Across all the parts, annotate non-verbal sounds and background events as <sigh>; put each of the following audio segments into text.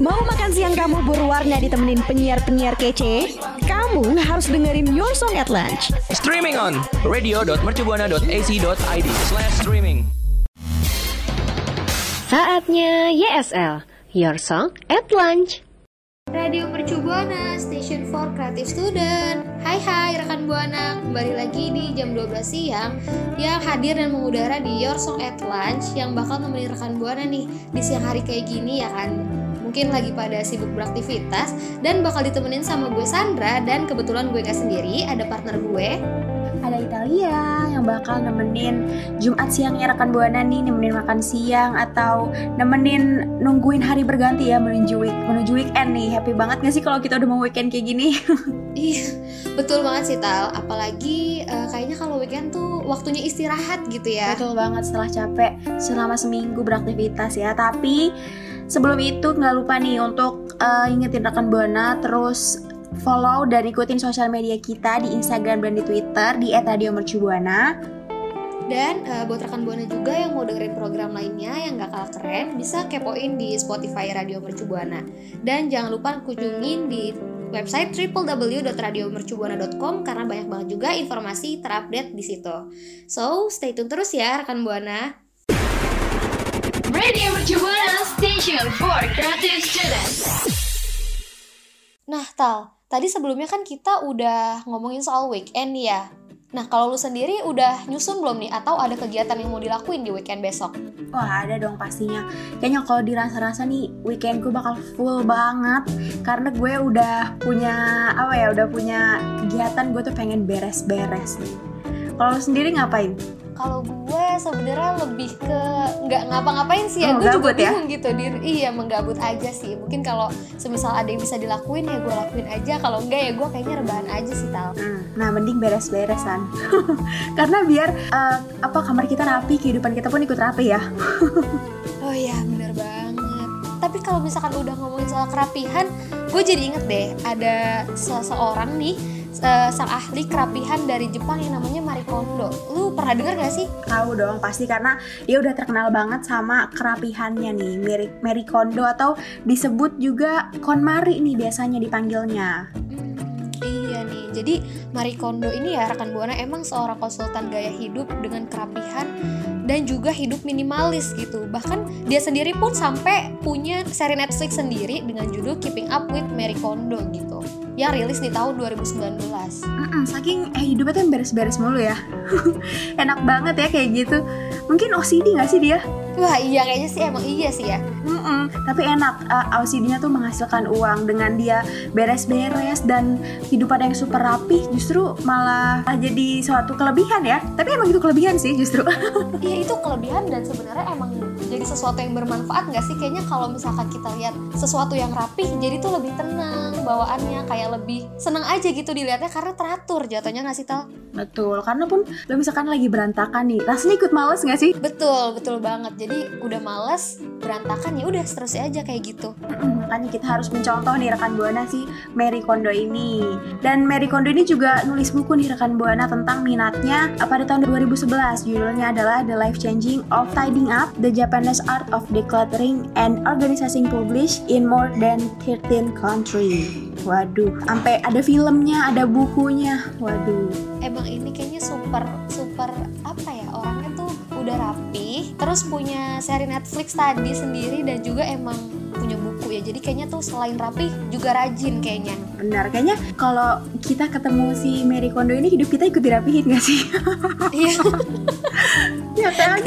Mau makan siang kamu berwarna ditemenin penyiar-penyiar kece? Kamu harus dengerin Your Song at Lunch. Streaming on radio.mercubuana.ac.id slash streaming. Saatnya YSL, Your Song at Lunch. Radio Mercu Buana, Station for Creative Student. Hai hai rekan Buana, kembali lagi di jam 12 siang yang hadir dan mengudara di Your Song at Lunch yang bakal nemenin rekan Buana nih di siang hari kayak gini ya kan. Mungkin lagi pada sibuk beraktivitas dan bakal ditemenin sama gue Sandra dan kebetulan gue gak sendiri, ada partner gue. Ada Italia yang bakal nemenin Jumat siangnya rekan Buana nih nemenin makan siang atau nemenin nungguin hari berganti ya menuju week menuju weekend nih. Happy banget gak sih kalau kita udah mau weekend kayak gini? <laughs> Iya betul banget sih Tal. Apalagi uh, kayaknya kalau weekend tuh waktunya istirahat gitu ya. Betul banget setelah capek selama seminggu beraktivitas ya. Tapi sebelum itu nggak lupa nih untuk uh, ingetin rekan Buana terus follow dan ikutin sosial media kita di Instagram dan di Twitter di @radiomercubuana. Dan uh, buat rekan Buana juga yang mau dengerin program lainnya yang gak kalah keren, bisa kepoin di Spotify Radio Mercu Buana. Dan jangan lupa kunjungin di website www.radiomercubuana.com karena banyak banget juga informasi terupdate di situ. So, stay tune terus ya rekan Buana. Radio Buana Station for Creative Students. Nah, Tal, tadi sebelumnya kan kita udah ngomongin soal weekend ya. Nah, kalau lu sendiri udah nyusun belum nih atau ada kegiatan yang mau dilakuin di weekend besok? Wah, ada dong pastinya. Kayaknya kalau dirasa-rasa nih weekend gue bakal full banget karena gue udah punya apa ya, udah punya kegiatan gue tuh pengen beres-beres nih. Kalau lu sendiri ngapain? Kalau gue sebenarnya lebih ke nggak ngapa-ngapain sih ya. Oh, gue juga ya? bingung gitu di iya menggabut aja sih. Mungkin kalau semisal ada yang bisa dilakuin ya gue lakuin aja. Kalau enggak ya gue kayaknya rebahan aja sih tal. Hmm, Nah, mending beres-beresan. <laughs> karena biar eh, apa kamar kita rapi, kehidupan kita pun ikut rapi ya. <laughs> oh iya bener banget. Tapi kalau misalkan udah ngomongin soal kerapihan gue jadi inget deh ada seseorang nih eh, sang ahli kerapihan dari Jepang yang namanya Marie Kondo lu pernah dengar gak sih Tahu dong pasti karena dia udah terkenal banget sama kerapihannya nih, Mary Kondo atau disebut juga KonMari nih biasanya dipanggilnya. Jadi Marie Kondo ini ya rekan buana emang seorang konsultan gaya hidup dengan kerapihan dan juga hidup minimalis gitu. Bahkan dia sendiri pun sampai punya seri Netflix sendiri dengan judul Keeping Up with Marie Kondo gitu. Yang rilis di tahun 2019. Mm-mm, saking eh hidupnya tuh beres-beres mulu ya. <laughs> Enak banget ya kayak gitu. Mungkin OCD gak sih dia? Wah iya kayaknya sih emang iya sih ya. Mm-mm, tapi enak, uh, OCD-nya tuh menghasilkan uang dengan dia beres-beres dan hidupan yang super rapi justru malah jadi suatu kelebihan ya. Tapi emang itu kelebihan sih justru. <laughs> Iya itu kelebihan dan sebenarnya emang jadi sesuatu yang bermanfaat nggak sih? Kayaknya kalau misalkan kita lihat sesuatu yang rapih, jadi tuh lebih tenang bawaannya, kayak lebih seneng aja gitu dilihatnya karena teratur jatuhnya nggak sih Tal? Betul, karena pun lo misalkan lagi berantakan nih, rasanya ikut males gak sih? Betul, betul banget. Jadi udah males, berantakan ya udah terus aja kayak gitu. Makanya kita harus mencontoh nih rekan Buana si Mary Kondo ini. Dan Mary Kondo ini juga nulis buku nih rekan Buana tentang minatnya pada tahun 2011. Judulnya adalah The Life Changing of Tidying Up, The Japanese Art of Decluttering and Organizing published in more than 13 country. Waduh, sampai ada filmnya, ada bukunya. Waduh. Emang ini kayaknya super super apa ya orangnya tuh udah rapi, terus punya seri Netflix tadi sendiri dan juga emang punya buku ya. Jadi kayaknya tuh selain rapi juga rajin kayaknya. Benar, kayaknya kalau kita ketemu si Mary Kondo ini hidup kita ikut dirapihin gak sih? Iya. <laughs> ya kan?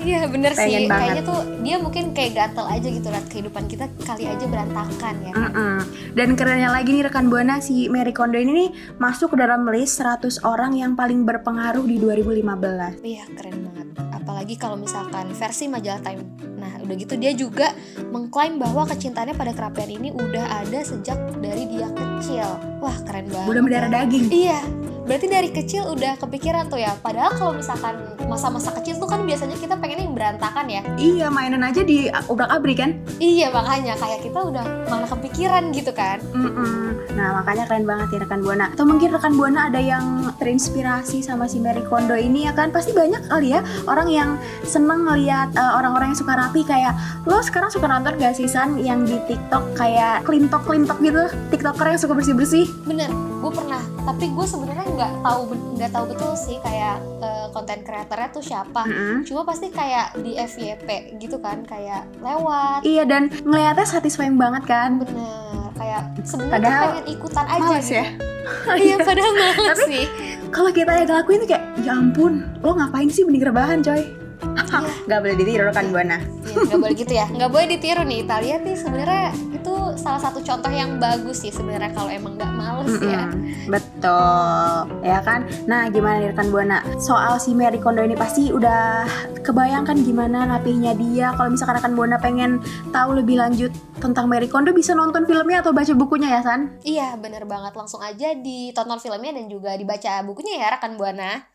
Iya bener sih, Pengen banget. kayaknya tuh dia mungkin kayak gatel aja gitu liat kehidupan kita kali aja berantakan ya. Mm-mm. Dan kerennya lagi nih rekan Buana si Mary Kondo ini nih masuk ke dalam list 100 orang yang paling berpengaruh di 2015. Iya keren banget. Apalagi kalau misalkan versi majalah Time. Nah udah gitu dia juga mengklaim bahwa kecintaannya pada kerapian ini udah ada sejak dari dia kecil. Wah keren banget. Udah mendarah ya. daging. Iya berarti dari kecil udah kepikiran tuh ya padahal kalau misalkan masa-masa kecil tuh kan biasanya kita pengennya yang berantakan ya Iya mainan aja di ubrak abrik kan. iya makanya kayak kita udah malah kepikiran gitu kan Mm-mm. Nah makanya keren banget ya rekan buana. Atau mungkin rekan buana ada yang terinspirasi sama si Marie Kondo ini ya kan? Pasti banyak kali ya orang yang seneng ngeliat eh, orang-orang yang suka rapi kayak lo sekarang suka nonton gak sih San yang di TikTok kayak klintok klintok gitu? TikToker yang suka bersih bersih. bener gue pernah tapi gue sebenarnya nggak tahu nggak tahu betul sih kayak eh, konten kreatornya tuh siapa cuma pasti kayak di FYP gitu kan kayak lewat Iya dan ngeliatnya satisfying banget kan? bener kayak sebenarnya pengen ikutan aja Males gitu ya? <laughs> iya padahal males Tapi- sih Kalau kita yang ngelakuin tuh kayak ya ampun, lo ngapain sih benih rebahan coy? Iya. <laughs> Gak boleh ditiru rekan buana. Ya, nggak boleh gitu ya nggak boleh ditiru nih Italia nih sebenarnya itu salah satu contoh yang bagus sih sebenarnya kalau emang nggak males ya Mm-mm, Betul, ya kan? Nah, gimana nih rekan Buana? Soal si Mary Kondo ini pasti udah kebayangkan gimana rapihnya dia. Kalau misalkan rekan Buana pengen tahu lebih lanjut tentang Mary Kondo bisa nonton filmnya atau baca bukunya ya, San? iya bener banget langsung aja ditonton filmnya dan juga dibaca bukunya ya rekan buana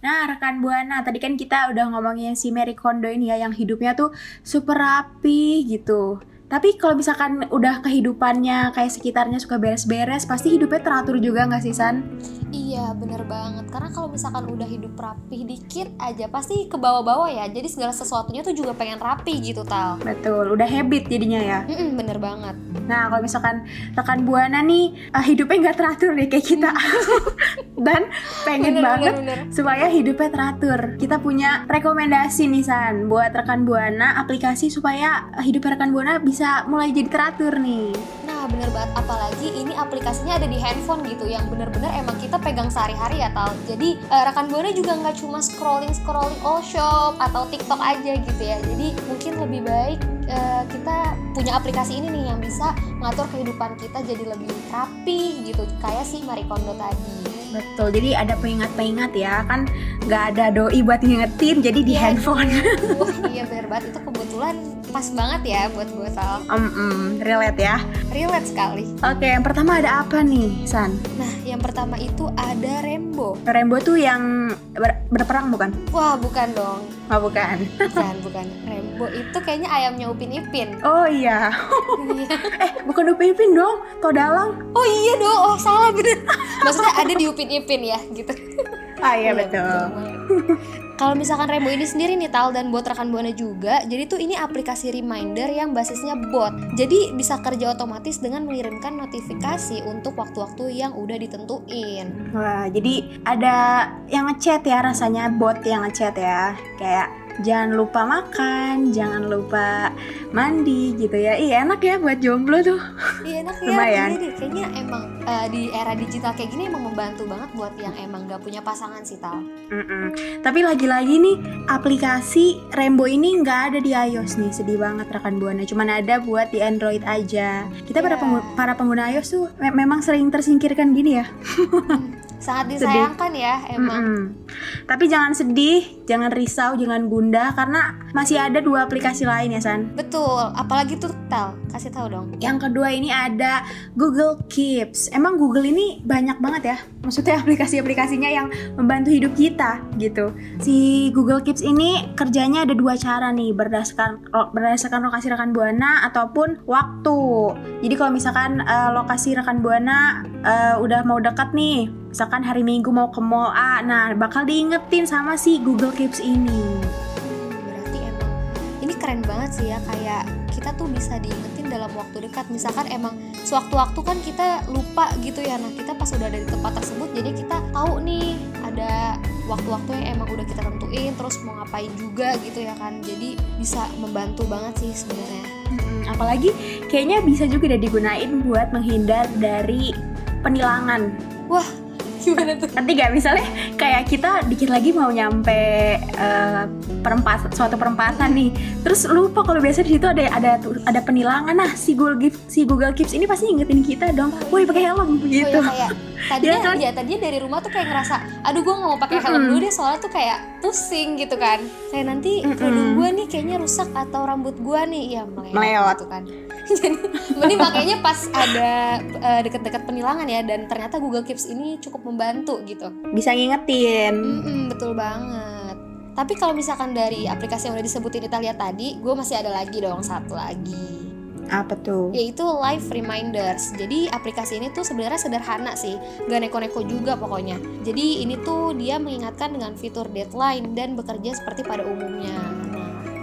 Nah, rekan Buana, tadi kan kita udah ngomongin si Mary Kondo ini ya yang hidupnya tuh super rapi gitu. Tapi kalau misalkan udah kehidupannya kayak sekitarnya suka beres-beres, pasti hidupnya teratur juga nggak sih, San? Iya bener banget karena kalau misalkan udah hidup rapih dikit aja pasti ke bawah-bawah ya jadi segala sesuatunya tuh juga pengen rapi gitu tal Betul, udah habit jadinya ya. Mm-mm, bener banget Nah, kalau misalkan rekan Buana nih eh, hidupnya nggak teratur nih kayak kita, <laughs> dan pengen Bener, banget bener, bener. supaya hidupnya teratur. Kita punya rekomendasi nih San buat rekan Buana aplikasi supaya hidup rekan Buana bisa mulai jadi teratur nih. Bener banget. Apalagi ini aplikasinya ada di handphone gitu yang bener-bener emang kita pegang sehari-hari ya tal. Jadi eh, rekan buana juga nggak cuma scrolling-scrolling all shop atau tiktok aja gitu ya. Jadi mungkin lebih baik eh, kita punya aplikasi ini nih yang bisa ngatur kehidupan kita jadi lebih rapi gitu. Kayak si Marie Kondo tadi. Betul, jadi ada pengingat-pengingat ya. Kan nggak ada doi buat ngingetin jadi di Iya, handphone. <laughs> Iya bener banget. Itu kebetulan pas banget ya buat gue tal. Em, em, relate ya. Relate sekali Oke, yang pertama ada apa nih San? Nah yang pertama itu ada Rembo Rembo tuh yang ber- berperang bukan? Wah bukan dong Oh bukan. Bukan bukan Rembo itu kayaknya ayamnya Upin Ipin Oh iya. Iya. eh bukan Upin Ipin dong, Todalang. Oh iya dong, oh salah bener Maksudnya ada di Upin Ipin ya gitu Ah iya Iya, banget. Kalau misalkan Rembo ini sendiri nih Tal dan buat rekan Buana juga Jadi tuh ini aplikasi reminder yang basisnya bot Jadi bisa kerja otomatis dengan mengirimkan notifikasi untuk waktu-waktu yang udah ditentuin Wah, jadi ada yang ngechat ya rasanya bot yang ngechat ya. Kayak jangan lupa makan, jangan lupa mandi gitu ya. Iya enak ya buat jomblo tuh. Iya enak <laughs> ya, Lumayan. iya Kayaknya emang eh, di era digital kayak gini emang membantu banget buat yang emang gak punya pasangan sih Tal Mm-mm. Tapi lagi-lagi nih aplikasi Rembo ini nggak ada di iOS nih, sedih banget rekan buana. Cuman ada buat di Android aja. Kita para Iya. pengu- para pengguna iOS tuh me- memang sering tersingkirkan gini ya. Sangat Sedih. disayangkan ya emang Mm-mm. Tapi jangan sedih, jangan risau, jangan gundah karena masih ada dua aplikasi lain ya San. Betul, apalagi tuh Tal, kasih tahu dong Yang kedua ini ada Google Keeps. Emang Google ini banyak banget ya. Maksudnya <laughs> aplikasi-aplikasinya yang membantu hidup kita gitu. Si Google Keeps ini kerjanya ada dua cara nih berdasarkan berdasarkan lokasi rekan buana ataupun waktu. Jadi kalau misalkan eh, lokasi rekan buana eh, udah mau dekat nih, misalkan hari Minggu mau ke mall A, nah bakal diingetin sama si Google Keeps ini. Berarti emang ini keren banget sih ya kayak kita tuh bisa diingetin dalam waktu dekat misalkan emang sewaktu-waktu kan kita lupa gitu ya nah kita pas udah ada di tempat tersebut jadi kita tahu nih ada waktu-waktu yang emang udah kita tentuin terus mau ngapain juga gitu ya kan jadi bisa membantu banget sih sebenarnya Hmm, apalagi kayaknya bisa juga deh digunain buat menghindar dari penilangan. Gimana tuh Nanti gak misalnya kayak kita dikit lagi mau nyampe eh, perempatan suatu perempatan nih, terus lupa kalau biasa di situ ada ada ada penilangan. Nah si Google Keeps, si Google Keeps ini pasti ingetin kita dong, woi pakai helm oh gitu. ya kayak <laughs> tadinya Iya kan? ya tadinya dari rumah tuh kayak ngerasa aduh gue nggak mau pakai helm Mm-mm. dulu deh soalnya tuh kayak pusing gitu kan kayak nanti Mm-mm. kerudung gue nih kayaknya rusak atau rambut gue nih ya meleot, Meleot. gitu kan <laughs> jadi mending makanya pas ada eh, deket-deket penilangan ya dan ternyata Google Keeps ini cukup membantu gitu Bisa ngingetin. Mm-mm, betul banget tapi kalau misalkan dari aplikasi yang udah disebutin Italia tadi gue masih ada lagi dong satu lagi Apa tuh? yaitu Live Reminders. Jadi aplikasi ini tuh sebenarnya sederhana sih, gak neko-neko juga pokoknya. Jadi ini tuh dia mengingatkan dengan fitur deadline dan bekerja seperti pada umumnya.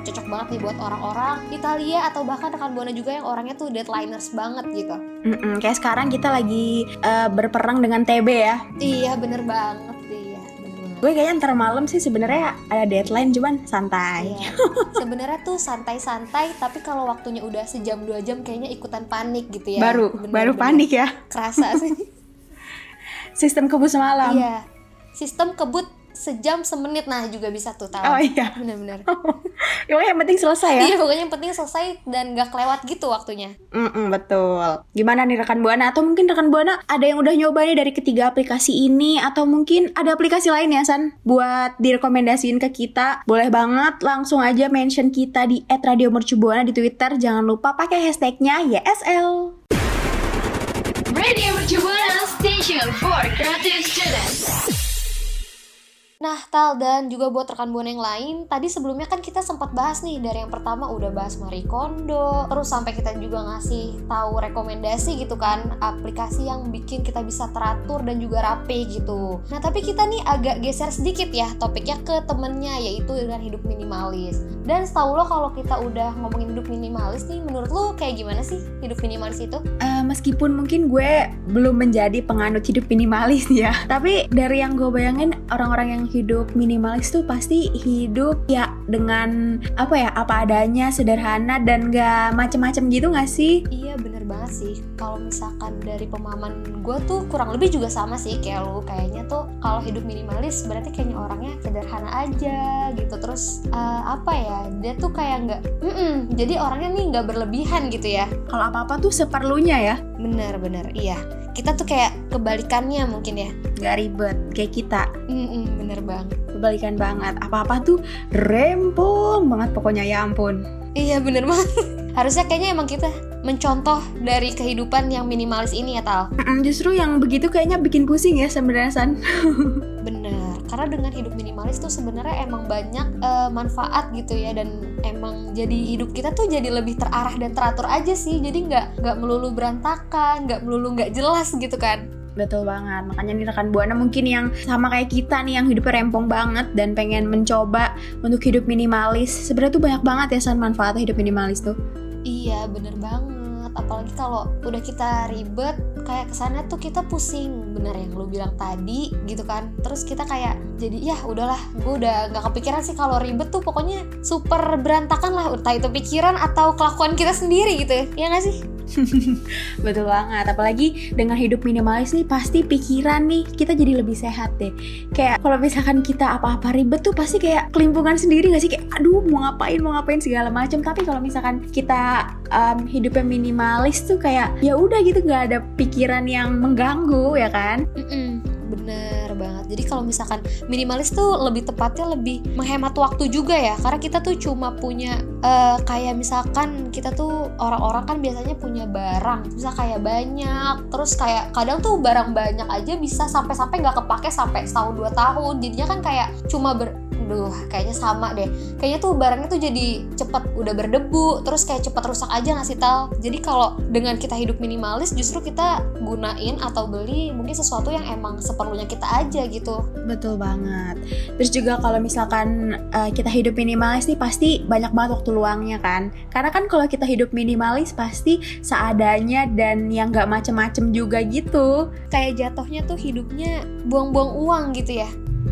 Cocok banget nih buat orang-orang Italia atau bahkan rekan buana juga yang orangnya tuh deadliners banget gitu. Mm-mm, kayak sekarang kita lagi eh, berperang dengan TB ya. Iya bener banget iya bener banget. Gue kayaknya ntar malam sih sebenarnya ada deadline cuman santai. Iya. <laughs> Sebenarnya tuh santai-santai, tapi kalau waktunya udah sejam dua jam kayaknya ikutan panik gitu ya. baru Bener, baru bener. panik ya. Kerasa sih. <laughs> Sistem kebus semalam. Iya. Sistem kebut sejam semenit nah juga bisa tuh tahu. Oh iya. Bener-bener. <laughs> Pokoknya yang penting selesai ya. Iya pokoknya yang penting selesai dan gak kelewat gitu waktunya. Mm-mm, betul. Gimana nih rekan buana? Atau mungkin rekan buana ada yang udah nyoba nih dari ketiga aplikasi ini atau mungkin ada aplikasi lain ya San buat direkomendasiin ke kita. Boleh banget langsung aja mention kita di @radiomercubuana di Twitter. Jangan lupa pakai hashtagnya YSL. Radio Mercubuana Station for Creative Students. Nah, Tal dan juga buat rekan buana yang lain, tadi sebelumnya kan kita sempat bahas nih dari yang pertama udah bahas Marie Kondo, terus sampai kita juga ngasih tahu rekomendasi gitu kan, aplikasi yang bikin kita bisa teratur dan juga rapi gitu. Nah, tapi kita nih agak geser sedikit ya topiknya ke temennya yaitu dengan hidup minimalis. Dan setahu lo kalau kita udah ngomongin hidup minimalis nih, menurut lo kayak gimana sih hidup minimalis itu? Eh, meskipun mungkin gue belum menjadi penganut hidup minimalis <laughs> ya, tapi dari yang gue bayangin orang-orang yang hidup minimalis tuh pasti hidup ya dengan apa ya apa adanya sederhana dan gak macem-macem gitu gak sih? Iya bener banget sih. Kalau misalkan dari pemahaman gue tuh kurang lebih juga sama sih Kayak lu. Kayaknya tuh kalau hidup minimalis berarti kayaknya orangnya sederhana aja gitu. Terus eh, apa ya dia tuh kayak nggak mm Jadi orangnya nih nggak berlebihan gitu ya. Kalau apa-apa tuh seperlunya ya, Bener-bener iya Kita tuh kayak kebalikannya mungkin ya gak ribet kayak kita. Mm-mm, Bener banget Kebalikan banget, apa-apa tuh rempong banget pokoknya ya ampun. Iya bener banget <laughs> Harusnya kayaknya emang kita mencontoh dari kehidupan yang minimalis ini ya Tal Mm-mm, Justru yang begitu kayaknya bikin pusing ya sebenarnya San. <laughs> Bener, karena dengan hidup minimalis tuh sebenarnya emang banyak eh, manfaat gitu ya dan emang jadi hidup kita tuh jadi lebih terarah dan teratur aja sih. Jadi nggak nggak melulu berantakan, nggak melulu nggak jelas gitu kan. Betul banget, makanya nih rekan Buana mungkin yang sama kayak kita nih yang hidupnya rempong banget dan pengen mencoba untuk hidup minimalis. Sebenarnya tuh banyak banget ya San manfaatnya hidup minimalis tuh. Iya bener banget. Apalagi kalau udah kita ribet, kayak ke sana tuh kita pusing. Bener yang lu bilang tadi gitu kan. Terus kita kayak jadi ya udahlah, gue udah nggak kepikiran sih kalau ribet tuh pokoknya super berantakan lah. Entah itu pikiran atau kelakuan kita sendiri gitu ya. Iya nggak sih? <laughs> Betul banget, apalagi dengan hidup minimalis nih pasti pikiran nih kita jadi lebih sehat deh. Kayak kalau misalkan kita apa-apa ribet tuh pasti kayak kelimpungan sendiri gak sih kayak aduh mau ngapain mau ngapain segala macam. Tapi kalau misalkan kita um, hidupnya minimalis tuh kayak ya udah gitu nggak ada pikiran yang mengganggu ya kan? Mm-mm, bener banget. Jadi kalau misalkan minimalis tuh lebih tepatnya lebih menghemat waktu juga ya. Karena kita tuh cuma punya eh, kayak misalkan kita tuh orang-orang kan biasanya punya barang, bisa kayak banyak. Terus kayak kadang tuh barang banyak aja bisa sampai-sampai nggak kepake sampai setahun dua tahun. Jadinya kan kayak cuma ber Duh, kayaknya sama deh. Kayaknya tuh barangnya tuh jadi cepet udah berdebu, terus kayak cepet rusak aja ngasih tal. Jadi kalau dengan kita hidup minimalis, justru kita gunain atau beli mungkin sesuatu yang emang seperlunya kita aja gitu. Betul banget. Terus juga kalau misalkan uh, kita hidup minimalis nih pasti banyak banget waktu luangnya kan. Karena kan kalau kita hidup minimalis pasti seadanya dan yang nggak macem-macem juga gitu. Kayak jatuhnya tuh hidupnya buang-buang uang gitu ya.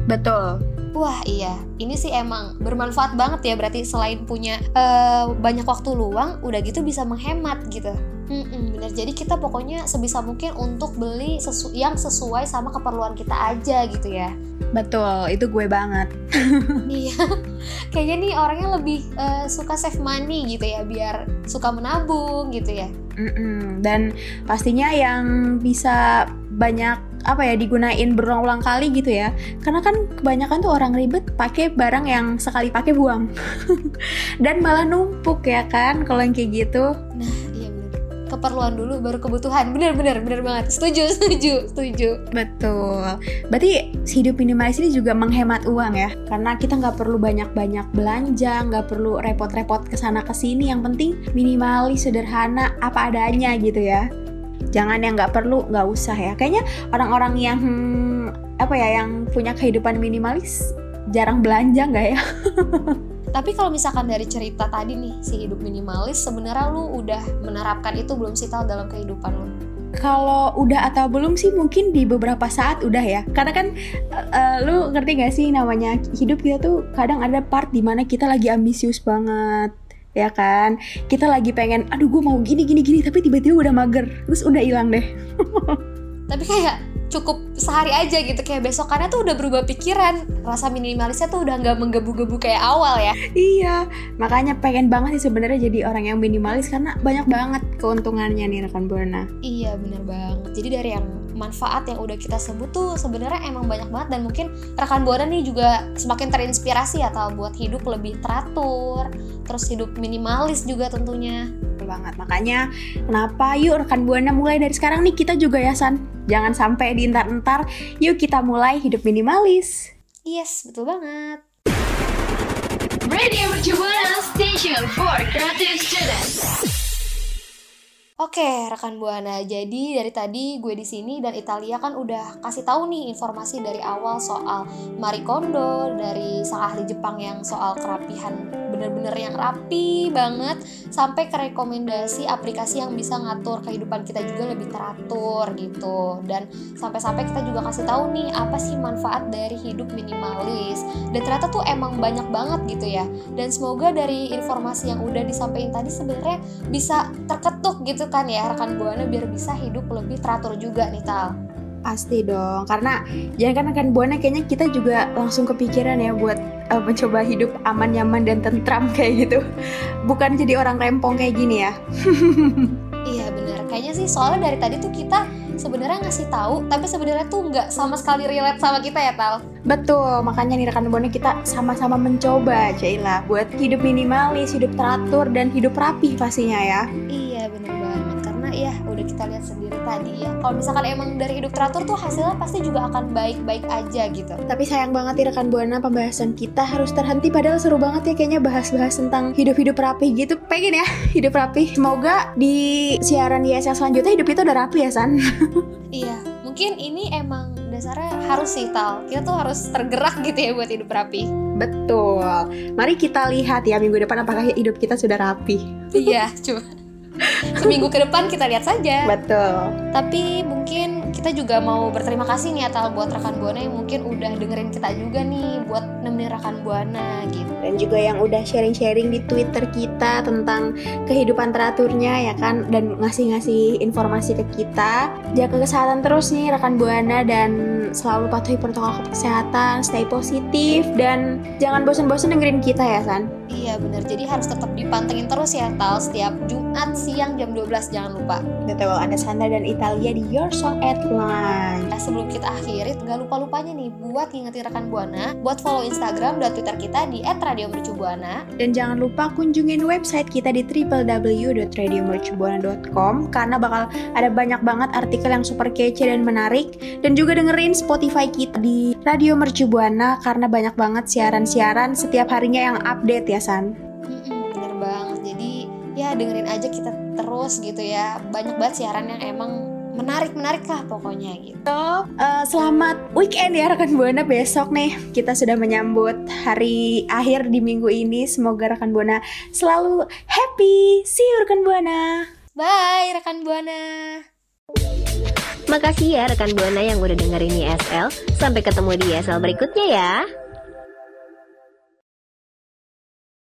Betul. Wah iya, ini sih emang bermanfaat banget ya berarti selain punya eh, banyak waktu luang, udah gitu bisa menghemat gitu. Mm-mm, bener, jadi kita pokoknya sebisa mungkin untuk beli sesu- yang sesuai sama keperluan kita aja gitu ya. Betul, itu gue banget. <laughs> Iya, kayaknya nih orangnya lebih eh, suka save money gitu ya, biar suka menabung gitu ya. Mm-mm. Dan pastinya yang bisa banyak apa ya digunain berulang-ulang kali gitu ya karena kan kebanyakan tuh orang ribet pakai barang yang sekali pakai buang <laughs> dan malah numpuk ya kan kalau yang kayak gitu Nah, iya bener. Keperluan dulu baru kebutuhan. Bener bener bener banget. Setuju setuju setuju. betul berarti hidup minimalis ini juga menghemat uang ya karena kita nggak perlu banyak-banyak belanja nggak perlu repot-repot ke sana ke sini yang penting minimalis sederhana apa adanya gitu ya jangan yang nggak perlu nggak usah ya. Kayaknya orang-orang yang hmm, apa ya yang punya kehidupan minimalis jarang belanja nggak ya? <laughs> Tapi kalau misalkan dari cerita tadi nih si hidup minimalis sebenarnya lu udah menerapkan itu belum sih Tal dalam kehidupan lu? kalau udah atau belum sih mungkin di beberapa saat udah ya. Karena kan eh, lu ngerti gak sih namanya? Hidup kita tuh kadang ada part di mana kita lagi ambisius banget ya kan? Kita lagi pengen aduh gue mau gini gini gini tapi tiba-tiba udah mager terus udah hilang deh. <laughs> Tapi kayak cukup sehari aja gitu kayak besokannya tuh udah berubah pikiran. Rasa minimalisnya tuh udah nggak menggebu-gebu kayak awal ya. Iya makanya pengen banget sih sebenarnya jadi orang yang minimalis karena banyak banget keuntungannya nih rekan buana Iya bener banget. Jadi dari yang manfaat yang udah kita sebut tuh sebenarnya emang banyak banget dan mungkin rekan buana nih juga semakin terinspirasi ya tal buat hidup lebih teratur, terus hidup minimalis juga tentunya. Betul banget makanya kenapa yuk rekan buana mulai dari sekarang nih kita juga ya San jangan sampai diintar-entar yuk kita mulai hidup minimalis Yes, betul banget. Radio Mercu Buana Station for Creative Students. Oke, rekan Buana. Jadi dari tadi gue di sini dan Italia kan udah kasih tahu nih informasi dari awal soal Marie Kondo dari sang ahli Jepang yang soal kerapihan bener-bener yang rapi banget sampai ke rekomendasi aplikasi yang bisa ngatur kehidupan kita juga lebih teratur gitu dan sampai-sampai kita juga kasih tahu nih apa sih manfaat dari hidup minimalis dan ternyata tuh emang banyak banget gitu ya dan semoga dari informasi yang udah disampaikan tadi sebenarnya bisa terketuk gitu kan ya rekan buana biar bisa hidup lebih teratur juga nih tal. Pasti dong karena jangan kan rekan buana kayaknya kita juga langsung kepikiran ya buat uh, mencoba hidup aman nyaman dan tentram <laughs> kayak gitu. Bukan jadi orang rempong kayak gini ya. <laughs> Iya bener. Kayaknya sih soalnya dari tadi tuh kita sebenarnya ngasih tahu tapi sebenarnya tuh nggak sama sekali relate sama kita ya tal. Betul, makanya nih rekan buana kita sama-sama mencoba Cailah buat hidup minimalis, hidup teratur, dan hidup rapi pastinya ya. Iya udah kita lihat sendiri tadi ya. Kalau misalkan emang dari hidup teratur tuh hasilnya pasti juga akan baik-baik aja gitu. Tapi sayang banget nih rekan buana pembahasan kita harus terhenti. Padahal seru banget ya kayaknya bahas-bahas tentang hidup-hidup rapi gitu. Pengen ya <laughs> hidup rapi. Semoga di siaran YSL selanjutnya hidup itu udah rapi ya San. <laughs> Iya mungkin ini emang dasarnya harus sih tal. Kita tuh harus tergerak gitu ya buat hidup rapi. Betul. Mari kita lihat ya minggu depan apakah hidup kita sudah rapi. Iya <laughs> coba seminggu ke depan kita lihat saja Betul Tapi mungkin kita juga mau berterima kasih nih Atal buat rekan Buana yang mungkin udah dengerin kita juga nih buat nemenin rekan Buana gitu. dan juga yang udah sharing-sharing di Twitter kita tentang kehidupan teraturnya ya kan dan ngasih-ngasih informasi ke kita. Jaga kesehatan terus nih rekan Buana dan selalu patuhi protokol kesehatan, stay positif dan jangan bosan-bosan dengerin kita ya San. Iya bener, jadi harus tetap dipantengin terus ya Tal setiap Jumat siang jam 12 jangan lupa. Betul, ada Sandra dan Italia di Your Song at Lunch. Nah sebelum kita akhiri, gak lupa-lupanya nih buat ngingetin rekan Buana buat follow Instagram dan Twitter kita di @radiomercubuana. Dan jangan lupa kunjungin website kita di www.radiomercubuana.com karena bakal ada banyak banget artikel yang super kece dan menarik dan juga dengerin Spotify kita di Radio Mercubuana karena banyak banget siaran-siaran setiap harinya yang update ya San. Mm-mm, bener banget, jadi ya dengerin aja kita terus gitu ya. Banyak banget siaran yang emang menarik-menarik lah pokoknya gitu. So, eh, selamat weekend ya rekan Buana besok nih kita sudah menyambut hari akhir di minggu ini. Semoga rekan Buana selalu happy. See you rekan Buana. Bye rekan Buana. Makasih ya rekan Buana yang udah dengerin ISL. Sampai ketemu di ISL berikutnya ya.